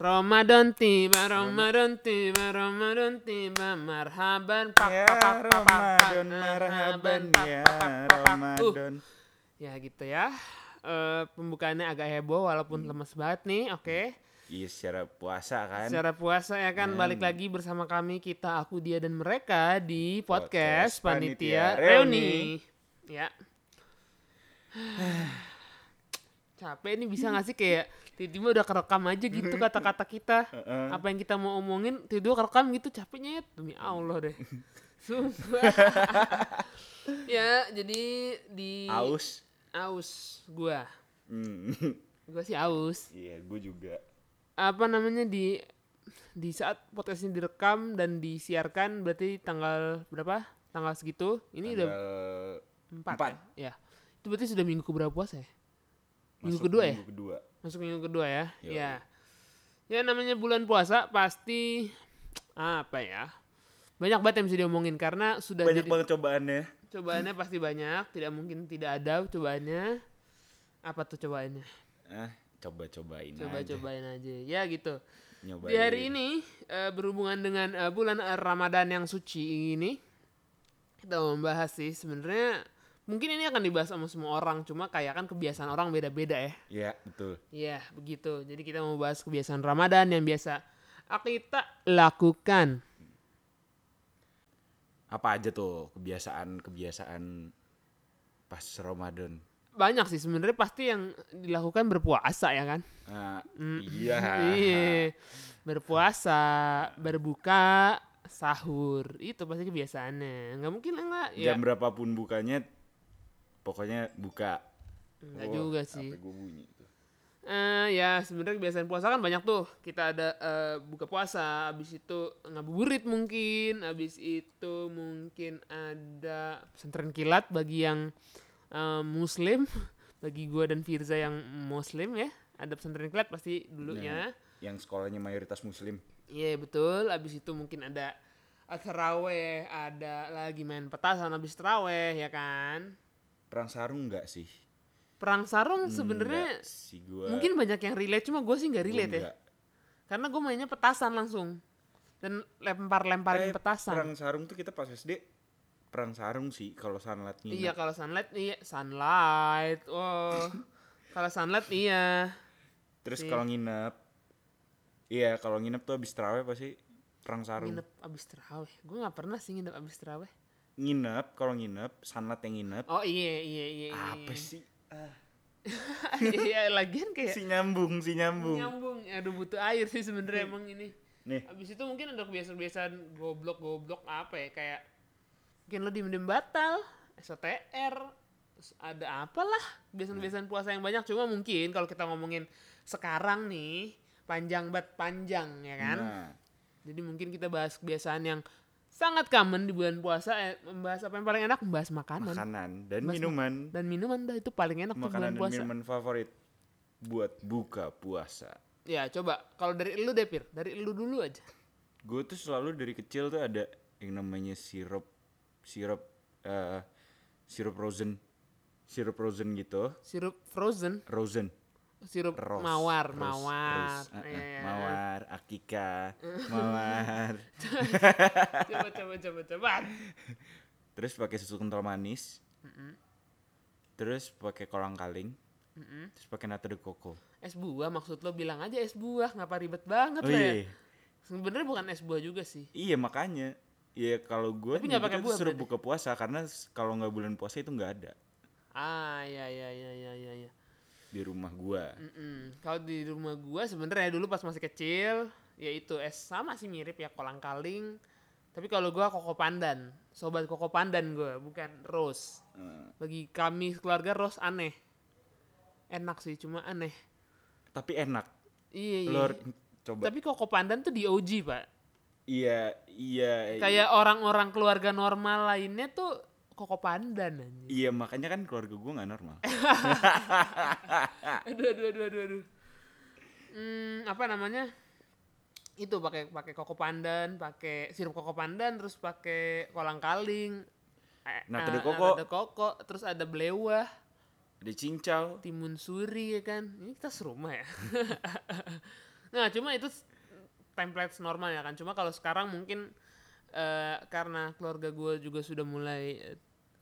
Ramadan tiba, Ramadan tiba, Ramadan tiba, marhaban pak Ya pak, Ramadan, pak, marhaban ya pak. Uh, Ramadan. ya gitu ya. Eh, pembukaannya agak heboh walaupun lemes banget nih, oke. Iya secara puasa kan. Secara puasa ya kan balik lagi bersama kami kita aku dia dan mereka di podcast, Podcast panitia, Panitia reuni. Ya. Capek nih bisa gak sih kayak tiba-tiba udah kerekam aja gitu kata-kata kita. Apa yang kita mau omongin tiba-tiba kerekam gitu capeknya ya demi Allah deh. Sumpah. ya, jadi di Aus. aus gua. Hmm. Gua sih aus. Iya gue juga. apa namanya di di saat podcast ini direkam dan disiarkan berarti tanggal berapa? Tanggal segitu. Ini udah Tanggal empat. empat. Ya? ya. Itu berarti sudah minggu keberapa puasa ya? Minggu masuk kedua ya? Kedua. Masuk minggu kedua ya? Yoi. Ya. Ya namanya bulan puasa pasti apa ya? Banyak banget yang bisa diomongin karena sudah Banyak jadi banget cobaannya. cobaannya pasti banyak, tidak mungkin tidak ada cobaannya. Apa tuh cobaannya? Ah, coba-cobain aja. Coba-cobain aja. Ya gitu. Nyobain. Di hari ini eh, berhubungan dengan eh, bulan eh, Ramadan yang suci ini kita mau membahas sih sebenarnya mungkin ini akan dibahas sama semua orang cuma kayak kan kebiasaan orang beda-beda ya. Iya betul. Iya, begitu. Jadi kita mau bahas kebiasaan Ramadan yang biasa kita lakukan. Apa aja tuh kebiasaan-kebiasaan pas Ramadan? Banyak sih sebenarnya pasti yang dilakukan berpuasa ya kan? Ah, Mm. iya. Iya. Berpuasa, berbuka, sahur. Itu pasti kebiasaannya. Nggak mungkin lah nggak. Ya, Jam berapapun bukanya, pokoknya buka. Nggak Oh, juga sih. Gue bunyi tuh. Eh ya sebenarnya kebiasaan puasa kan banyak tuh. Kita ada eh, buka puasa, habis itu ngabuburit mungkin, habis itu mungkin ada pesantren kilat bagi yang eh, muslim, bagi gua dan Firza yang muslim ya. Ada pesantren kilat pasti dulunya. Yang sekolahnya mayoritas muslim. Iya betul, habis itu mungkin ada teraweh, ada lagi main petasan habis teraweh ya kan. Perang sarung enggak sih? Perang sarung sebenarnya Enggak sih gua. mungkin banyak yang relate cuma gue sih nggak gua relate ya. enggak. Karena gue mainnya petasan langsung. Dan lempar-lemparin Eh, petasan. Perang sarung tuh kita pas SD perang sarung sih kalau sunlight Iya kalau sunlight iya sunlight. Oh. kalau sunlight iya. Terus kalau nginep Iya, kalau nginep tuh habis terawih pasti perang sarung. Nginep abis terawih. Gue nggak pernah sih nginep abis terawih. Nginep, kalau nginep, sunlight yang nginep. Oh iya iya iya. iya, Apa iya. sih? Ah, Iya lagian kayak si nyambung, si nyambung. nyambung. Aduh butuh air sih sebenarnya emang ini. Nih, Abis itu mungkin ada kebiasaan-kebiasaan goblok-goblok apa ya kayak mungkin lo diem-diem batal, SOTR, ada apalah kebiasaan-kebiasaan puasa yang banyak cuma mungkin kalau kita ngomongin sekarang nih panjang banget panjang ya kan. Nah, Jadi mungkin kita bahas kebiasaan yang sangat common di bulan puasa eh, membahas apa yang paling enak membahas makanan makanan dan Mas- minuman. dan minuman dah itu paling enak tuh bulan Makanan dan puasa. minuman favorit buat buka puasa. Ya coba kalau dari lu Depir, dari lu dulu aja. Gue tuh selalu dari kecil tuh ada yang namanya sirup sirup eh sirup frozen sirup frozen gitu Sirup frozen, frozen sirup Rose, mawar, rose, mawar. rose. Ah, Iya, iya. mawar akika mawar coba coba coba coba. terus pakai susu kental manis terus pakai kolang kaling terus pakai nata de coco Es buah maksud lo bilang aja es buah, ngapa ribet banget oh lo ya? iya Sebenarnya bukan es buah juga sih. iya makanya Iya kalau gue Tapi nggak pakai buah suruh buka puasa karena kalau nggak bulan puasa itu nggak ada Ah ya ya ya ya ya ya. Di rumah gue Mm-mm. Kalau di rumah gua sebenarnya dulu pas masih kecil, ya itu es sama sih mirip ya kolang kaling. Tapi kalau gua koko pandan, sobat koko pandan gua, bukan rose. Eh, Bagi kami keluarga rose aneh. Enak sih, cuma aneh. tapi enak Iya iya. Lor coba Tapi koko pandan tuh di OG pak. iya iya Kayak orang-orang keluarga normal lainnya tuh koko pandan anjing. iya makanya kan keluarga gue nggak normal. Aduh aduh aduh aduh aduh. Hmm, apa namanya? Itu pakai pakai koko pandan pakai sirup koko pandan terus pakai kolang kaling eh, Nata de eh, coco. ada koko terus ada belewah ada cincau. Timun suri ya kan? Ini kita serumah ya? Nah, cuma itu template normal ya kan. Cuma kalau sekarang mungkin eh, karena keluarga gue juga sudah mulai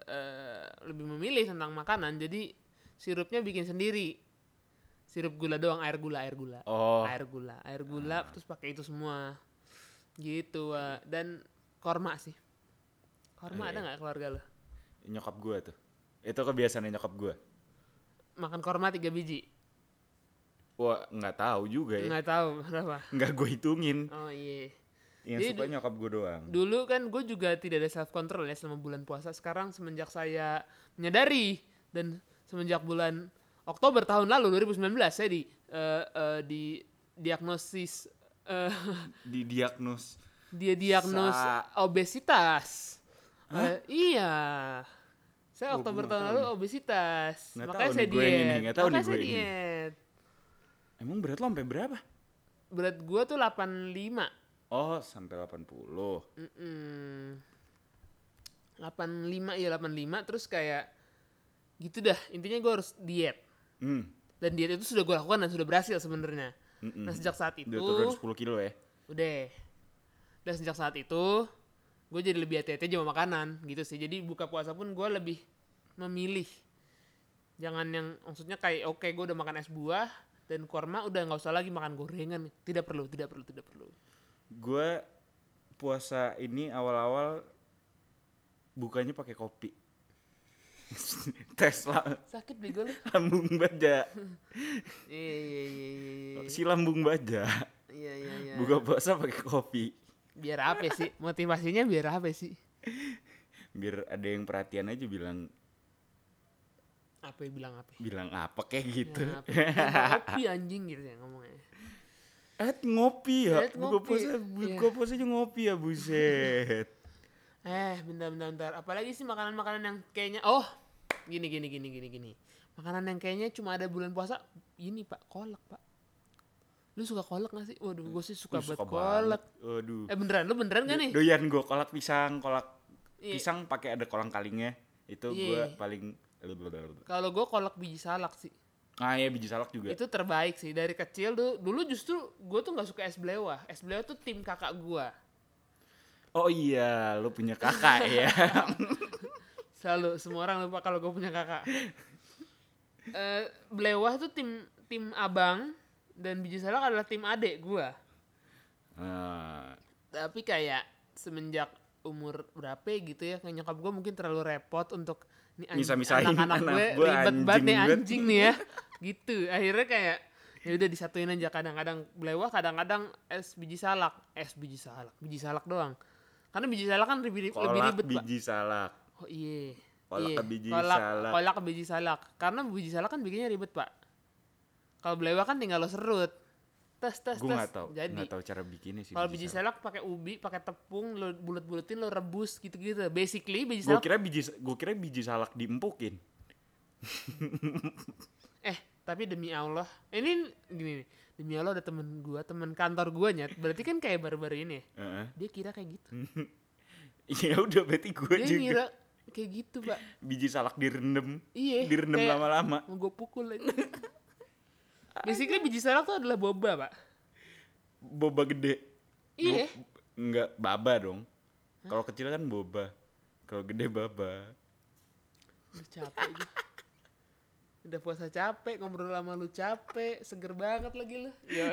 eh, lebih memilih tentang makanan, jadi sirupnya bikin sendiri. Sirup gula doang, air gula, air gula. Oh, Air gula, air gula terus pakai itu semua. Gitu, Wak. dan korma sih. Korma Iya. ada nggak keluarga lo? nyokap gua tuh. Itu kebiasaan nyokap gua. Makan korma tiga biji? Wah, nggak tahu juga ya. Nggak tahu berapa. Nggak gue hitungin. Oh iya. Yang Jadi suka nyokap gue doang. Dulu kan gue juga tidak ada self control ya selama bulan puasa. Sekarang semenjak saya menyadari dan semenjak bulan Oktober tahun lalu 2019 saya di eh, eh, di diagnosis eh, Didiagnos. dia diagnos Sa- obesitas. Eh, iya. Saya Oh, Oktober gua tahun tahu lalu obesitas. Nggak Makanya saya diet. ini, nggak tahu Makanya saya gue yang ini. diet. Emang berat lo sampai berapa? Berat gue tuh 85. Oh, sampai 80. Mm-mm. 85 ya 85 terus kayak gitu dah intinya gue harus diet Hmm. dan diet itu sudah gue lakukan dan sudah berhasil sebenarnya Mm-mm. nah sejak saat itu Udah turun 10 kilo ya. udah dan sejak saat itu gue jadi lebih hati-hati aja sama makanan gitu sih jadi buka puasa pun gue lebih memilih jangan yang maksudnya kayak oke gue udah makan es buah dan korma udah nggak usah lagi makan gorengan tidak perlu tidak perlu tidak perlu Gue puasa ini awal-awal bukanya pakai kopi. Tes lah, sakit bego lu lambung baja. iya iya iya iya Si lambung baja. iya iya iya Buka puasa pakai kopi. biar apa sih motivasinya biar apa sih Biar ada yang perhatian aja bilang apa bilang apa bilang apa kayak gitu. Ya, apa? kopi anjing gitu ya ngomongnya Eh ngopi ya. Buka ngopi. puasa buka Iya. puasa aja ngopi ya buset. eh bentar bentar bentar apalagi sih makanan makanan yang kayaknya oh gini gini gini gini gini makanan yang kayaknya cuma ada bulan puasa ini pak kolak pak lu suka kolak gak sih waduh gue sih suka banget kolak. Waduh. eh beneran lu beneran gak nih Doyan gue kolak pisang, kolak Iya. pisang pakai ada kolang kalingnya. Itu Iya. gue paling kalau gue kolak biji salak sih Ah ya biji salak juga. itu terbaik sih. Dari kecil dulu dulu justru gue tuh nggak suka es belewah es belewah tuh tim kakak gue Oh iya, lu punya kakak ya. selalu semua orang lupa kalau gue punya kakak. Eh belewah tuh tim tim abang dan biji salak adalah tim adek gue Ah, tapi kayak semenjak umur berapa gitu ya kayak nyokap gue mungkin terlalu repot untuk Misah-misahin anak-anak anak gue gua, ribet banget nih anjing anjing nih ya. Gitu akhirnya kayak ya udah disatuin aja. Kadang-kadang belewah kadang-kadang es biji salak. Es biji salak biji salak doang. Karena biji salak kan lebih, lebih kolak ribet pak. biji salak. oh iya. Kolak iya. ke biji kolak, salak. kolak ke biji salak. Karena biji salak kan bikinnya ribet pak. Kalau belewah kan tinggal lo serut tes tes Gue nggak tahu, jadi nggak tahu cara bikinnya sih. kalau biji salak pakai ubi, pakai tepung, lo bulet-buletin, lo rebus gitu-gitu. Basically biji Gue salak. kira biji, gue kira biji salak diempukin. Eh, tapi demi Allah, ini gini nih. Demi Allah ada temen gua, temen kantor gua nyet. Berarti kan kayak baru-baru ini. ya. Heeh. Dia kira kayak gitu. Iya udah berarti gue Dia juga. ngira kayak gitu, Pak. Biji salak direndam, Iya. direndam lama-lama. Gue pukul aja. Basically biji salak tuh adalah boba, Pak. Boba gede. Iya. Bo- Enggak baba dong. Kalau kecil kan boba. Kalau gede baba. Udah capek gue. Udah puasa capek, ngobrol sama lu capek, seger banget lagi lu. Ya.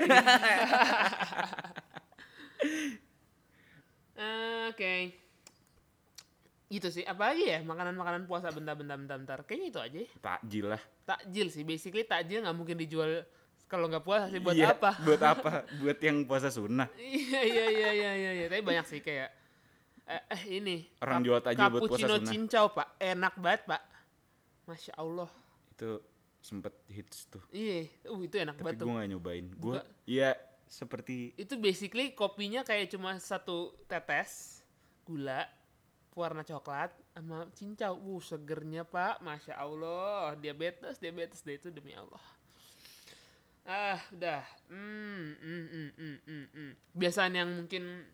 Oke. Gitu sih. Apa lagi ya makanan-makanan puasa bentar-bentar bentar-bentar. Kayaknya itu aja. ya. Takjil lah. Takjil sih. Basically takjil nggak mungkin dijual kalau nggak puasa sih buat Iya, apa? Buat apa? buat yang puasa sunnah. Iya iya iya iya iya. iya. Tapi banyak sih kayak eh, eh ini Orang jual takjil buat puasa sunnah. cincau pak enak banget pak masya allah Itu sempet hits tuh. iya uh itu enak Tapi banget gue tuh. gak nyobain. Gue, iya seperti itu basically kopinya kayak cuma satu tetes gula warna coklat sama cincau uh segernya pak masya allah diabetes diabetes deh itu demi allah ah udah hmm, hmm, hmm, hmm, hmm, hmm. biasaan yang mungkin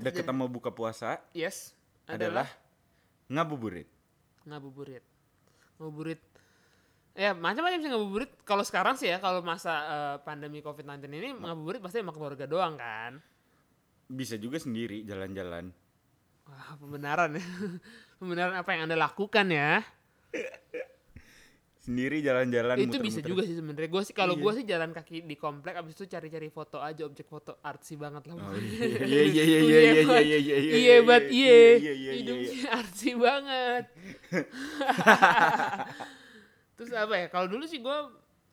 deket sama buka puasa yes adalah adalah ngabuburit. ngabuburit ngabuburit Ya macam-macam sih ngabuburit. Kalau sekarang sih ya, kalau masa eh, pandemi COVID-19 ini ngabuburit pasti sama keluarga doang kan. Bisa juga sendiri jalan-jalan. Wah, pembenaran ya. pembenaran apa yang Anda lakukan ya. Sendiri jalan-jalan itu bisa muter-muter. juga sih sebenarnya. Gue sih kalau Iya. gue sih jalan kaki di komplek abis itu cari-cari foto aja objek foto artsy banget lah. Oh, pokoknya. iya iya iya iya iya iya Buat- iya iya iya Iya, buat iya. iya iya iya iya. Hidupnya artsy banget. Terus apa ya? Kalau dulu sih gue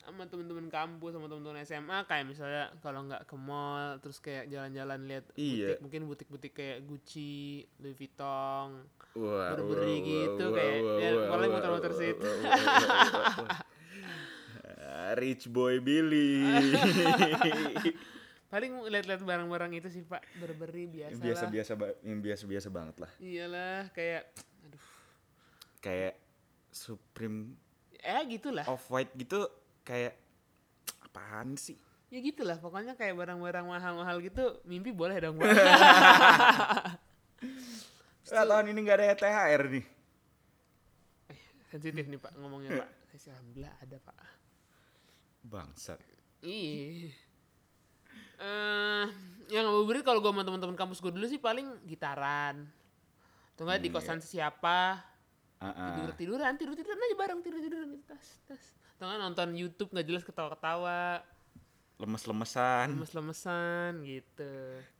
sama temen-temen kampus sama temen-temen SMA kayak misalnya kalau nggak ke mall terus kayak jalan-jalan lihat Iya. butik mungkin butik-butik kayak Gucci, Louis Vuitton, Wah, wah, gitu, wah, kayak, wah, ya, wah, paling muter-muter wah, situ. Rich boy Billy. paling lihat-lihat barang-barang itu sih Pak berberi biasa biasa-biasa yang biasa-biasa banget lah. Iyalah kayak aduh Kayak Supreme ya gitulah. off white gitu kayak apaan sih? Ya gitulah pokoknya kayak barang-barang mahal-mahal gitu mimpi boleh dong Pak. Ah, tahun ini nggak ada THR nih. Eh, sensitif nih Pak ngomongnya Pak. Saya alhamdulillah ada Pak. Bangsat. Iya. Eh, yang ngabuburit kalau gue sama teman-teman kampus gue dulu sih paling gitaran. Atau enggak di Hmm, kosan siapa, Ah, ah. tidur tiduran, tidur tiduran aja bareng tidur tiduran tas tas. Atau enggak nonton YouTube nggak jelas ketawa-ketawa, Lemes-lemesan. lemes-lemesan gitu.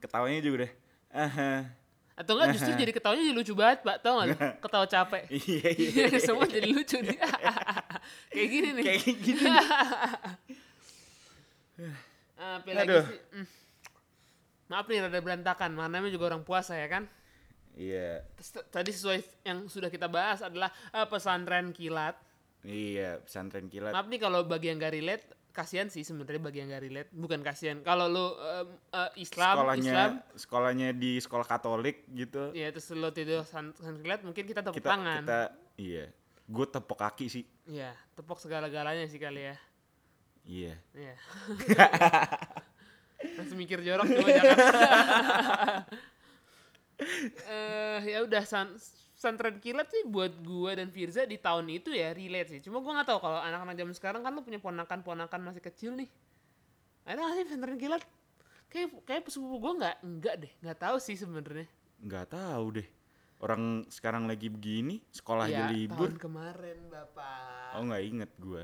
Ketawanya juga deh. Aha. Atau enggak justru jadi ketawanya jadi lucu banget, Pak. Tau enggak? lu? Ketawa capek. Iya iya. Semua jadi lucu nih. Kayak gini nih. Kayak gitu. Apa lagi Aduh. sih? Hmm. Maaf nih rada berantakan, namanya juga orang puasa ya kan? Iya. T- Tadi sesuai yang sudah kita bahas adalah eh, pesantren kilat. Iya, pesantren kilat. Maaf nih kalau bagi yang gak relate, kasihan sih sebenarnya bagi yang gak relate. Bukan kasihan. Kalau lu em, eh, Islam, sekolahnya Islam, sekolahnya di sekolah Katolik gitu. ya terus lu tidur pesantren kilat, mungkin kita tepuk kita tangan. kita iya. Gue tepuk kaki sih. Iya, tepuk segala-galanya sih kali ya. Iya. Iya. Langsung mikir jorok cuma jangan. Eh ya udah san pesantren kilat sih buat gua dan Firza di tahun itu ya relate sih. Cuma gua nggak tahu kalau anak-anak zaman sekarang kan lu punya ponakan-ponakan masih kecil nih. Ada nggak sih pesantren kilat? Kayak kayak sepupu gua nggak nggak deh, nggak tahu sih sebenarnya. Nggak tahu deh. Orang sekarang lagi begini, sekolah aja libur. tahun kemarin bapak. Oh nggak inget gue.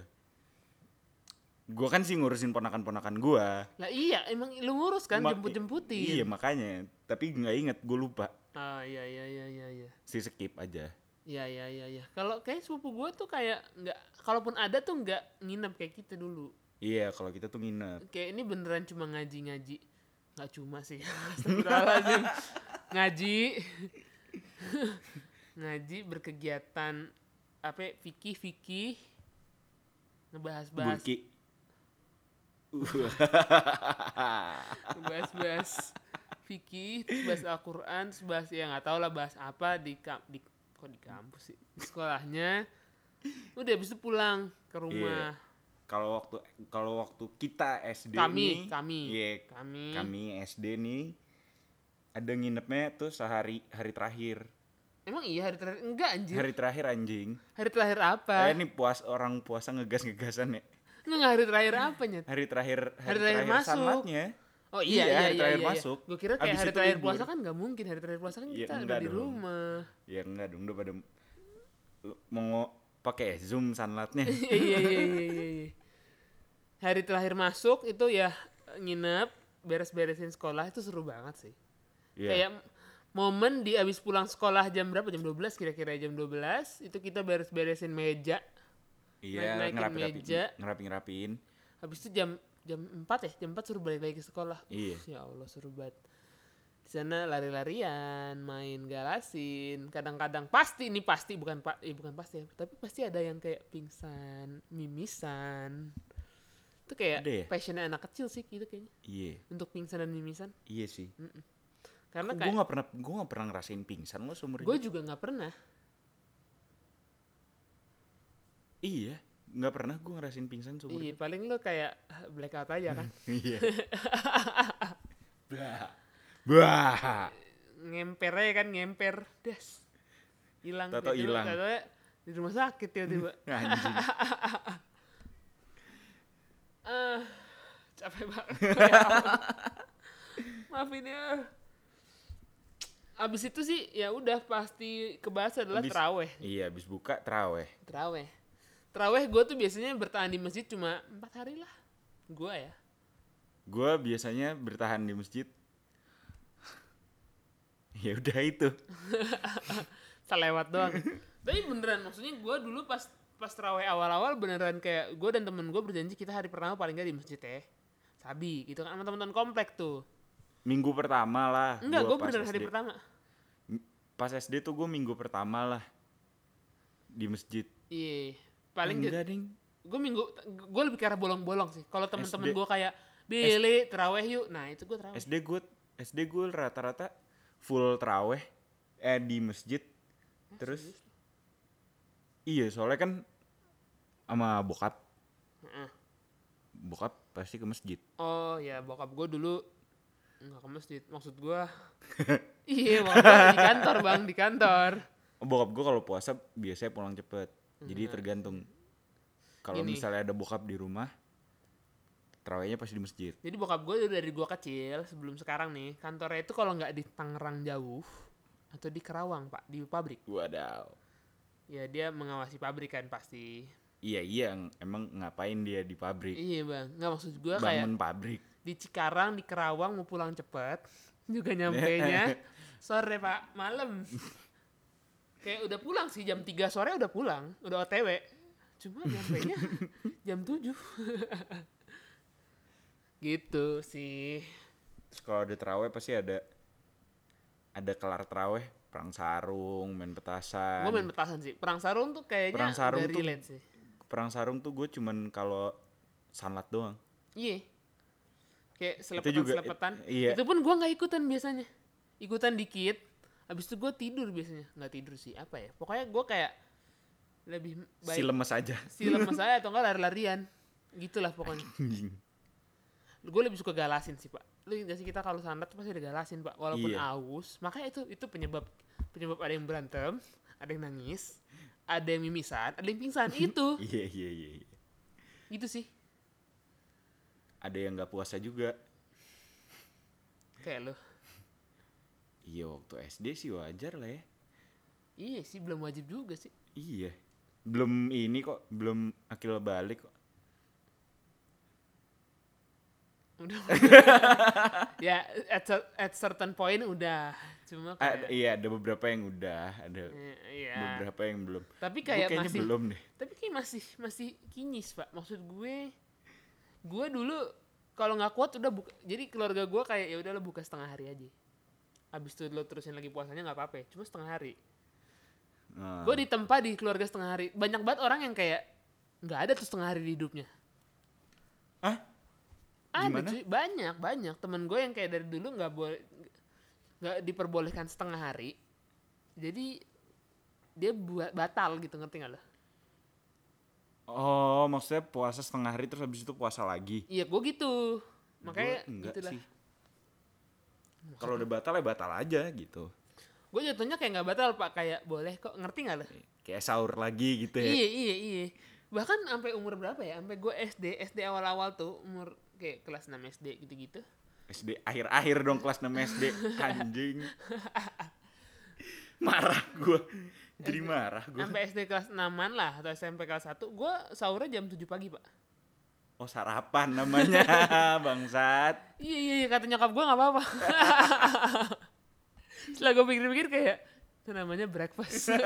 Gue kan sih ngurusin ponakan-ponakan gue. Lah iya, emang lu ngurus kan jemput-jemputin. Iya makanya. Tapi nggak inget, gue lupa. Ah iya iya iya iya iya. Si skip aja. Iya iya iya iya. Kalau kayak sepupu gue tuh kayak nggak, kalaupun ada tuh nggak nginep kayak kita dulu. Iya kalau kita tuh nginep. Kayak ini beneran cuma ngaji-ngaji. Nggak cuma sih. Astagfirullahaladzim. ngaji. ngaji berkegiatan apa fikih fikih ngebahas-bahas. terus bahas Al-Quran bahas ya nggak tahu lah bahas apa di, kam- di kok di kampus sih di sekolahnya udah itu pulang ke rumah Kalau waktu kalau waktu kita SD Kami, nih, kami. iya, kami, kami SD nih ada nginepnya tuh sehari hari terakhir. emang iya hari terakhir enggak anjir hari, Hari terakhir anjing. terakhir apa Eh ini puas orang puasa ngegas-ngegasan ya. enggak hari terakhir apa nyet Hari terakhir Hari terakhir masuk. sanlatnya. Oh iya Iya, iya hari iya, terakhir iya, iya. masuk. gue kira kayak Abis hari terakhir libur. puasa kan nggak mungkin hari terakhir puasa kan Iya, kita udah enggak di dong. rumah Ya enggak dong, udah pada mau pakai zoom sanlatnya. iya iya iya iya iya, hari terakhir masuk itu ya nginep beres-beresin sekolah itu seru banget sih Iya. kayak momen di abis pulang sekolah jam berapa jam 12 kira-kira jam 12 itu kita beres-beresin meja Iya, ngerapi-rapiin. meja. Ngerapin-ngerapiin. habis itu jam jam 4 ya jam 4 suruh balik lagi ke sekolah. Iya. ya Allah seru banget. Di sana lari-larian main galasin. Kadang-kadang pasti ini pasti bukan pak eh, bukan pasti ya tapi pasti ada yang kayak pingsan mimisan. Itu kayak Ada ya? passionnya anak kecil sih gitu kayaknya. Iya, untuk pingsan dan mimisan. Iya sih. karena gue nggak pernah gue nggak pernah ngerasain pingsan lo seumur gue juga nggak pernah. Iya, nggak pernah gue ngerasain pingsan seumur iya paling lu kayak blackout aja kan Iya. Bah. Bah. ngemper aja kan ngemper das hilang Tato hilang. di rumah sakit tiba-tiba Anjing. Eh, capek banget. Maafin ya. Abis itu sih ya udah pasti kebahas adalah Abis- teraweh. Iya, habis buka teraweh. Teraweh. Teraweh gue tuh biasanya bertahan di masjid cuma empat hari lah. Gue ya. Gue biasanya bertahan di masjid. ya udah itu. selewat doang tapi beneran maksudnya gue dulu pas pas terawih awal-awal beneran kayak gue dan temen gue berjanji kita hari pertama paling gak di masjid ya sabi gitu kan sama teman-teman komplek tuh Minggu pertama lah. enggak gua gue pas beneran hari pertama Pas SD tuh gue minggu pertama lah di masjid. iya paling enggak ding. gue minggu gue lebih ke arah bolong-bolong sih kalau temen-temen gue kayak Billy terawih yuk nah itu gue terawih SD gue SD gue rata-rata full teraweh eh di masjid. Terus iya soalnya kan sama bokap. Bokap pasti ke masjid. oh ya bokap gue dulu nggak ke masjid maksud gue iya bokap di kantor bang di kantor bokap gue kalau puasa biasanya pulang cepet. Jadi tergantung. Kalau misalnya ada bokap di rumah, terawihnya pasti di masjid. Jadi bokap gue dari gue kecil sebelum sekarang nih kantornya itu kalau nggak di Tangerang jauh atau di Kerawang pak di pabrik Wadaw. ya dia mengawasi pabrik kan pasti Iya iya ng- emang ngapain dia di pabrik? iya bang nggak maksud gue kayak Bangun pabrik. di Cikarang di Kerawang mau pulang cepet juga nyampe nya sore pak malam kayak udah pulang sih jam 3 sore udah pulang udah otw cuma nyampe nya jam 7 gitu sih Terus kalau ada terawih pasti ada ada kelar terawih, perang sarung, main petasan. gue main petasan sih perang sarung tuh kayaknya Perang sarung tuh- relate sih Perang sarung tuh gue cuman kalau sanlat doang. Iya. Kayak selepetan juga- selepetan. iya. Itu pun gua nggak ikutan biasanya. Ikutan dikit. Habis itu gua tidur biasanya. Nggak tidur sih apa ya? Pokoknya gua kayak lebih baik Si lemes aja. si lemes saya atau enggak lari-larian. Gitulah pokoknya. Gue lebih suka galasin sih pak. Lu ingat sih kita kalau sandat tuh pasti ada galasin pak. Walaupun Iya. aus. Makanya itu itu penyebab penyebab ada yang berantem, ada yang nangis, ada yang mimisan, ada yang pingsan. itu. Iya iya iya. iya. Gitu sih. Ada yang nggak puasa juga. Kayak lo. Iya waktu SD sih wajar lah ya. Iya sih belum wajib juga sih. Iya. Belum ini kok, belum akil balik kok. Udah. ya at, at certain point udah. Cuma kayak iya ada beberapa yang udah, ada eh, iya. beberapa yang belum. Tapi kayak kayaknya masih belum deh. tapi kayak masih masih kinyis, Pak. Maksud gue gue dulu kalau nggak kuat udah buka. Jadi keluarga gue kayak ya udah lo buka setengah hari aja. Habis itu lo terusin lagi puasanya nggak apa-apa. Cuma setengah hari. Nah, Gue ditempa di keluarga setengah hari. Banyak banget orang yang kayak nggak ada tuh setengah hari di hidupnya. ah, Ada cuy, banyak banyak temen gue yang kayak dari dulu nggak boleh nggak diperbolehkan setengah hari. Jadi dia buat batal gitu ngerti nggak lo? oh maksudnya puasa setengah hari terus habis itu puasa lagi. Iya gue gitu. Makanya Gua enggak gitulah. sih. Kalau udah batal ya batal aja gitu. Gue jatuhnya kayak nggak batal pak kayak boleh kok ngerti nggak lo? Kayak sahur lagi gitu ya. Iya iya iya. Bahkan sampai umur berapa ya? Sampai gue SD SD awal-awal tuh umur kayak kelas 6 SD gitu-gitu. SD akhir-akhir dong kelas 6 SD anjing. marah gua. Jadi marah gua. Sampai SD kelas 6-an lah atau SMP kelas 1 gue sahurnya jam 7 pagi pak. Oh sarapan namanya bangsat. Iya iya iya kata nyokap gue nggak apa-apa. Setelah gue pikir-pikir kayak itu namanya breakfast.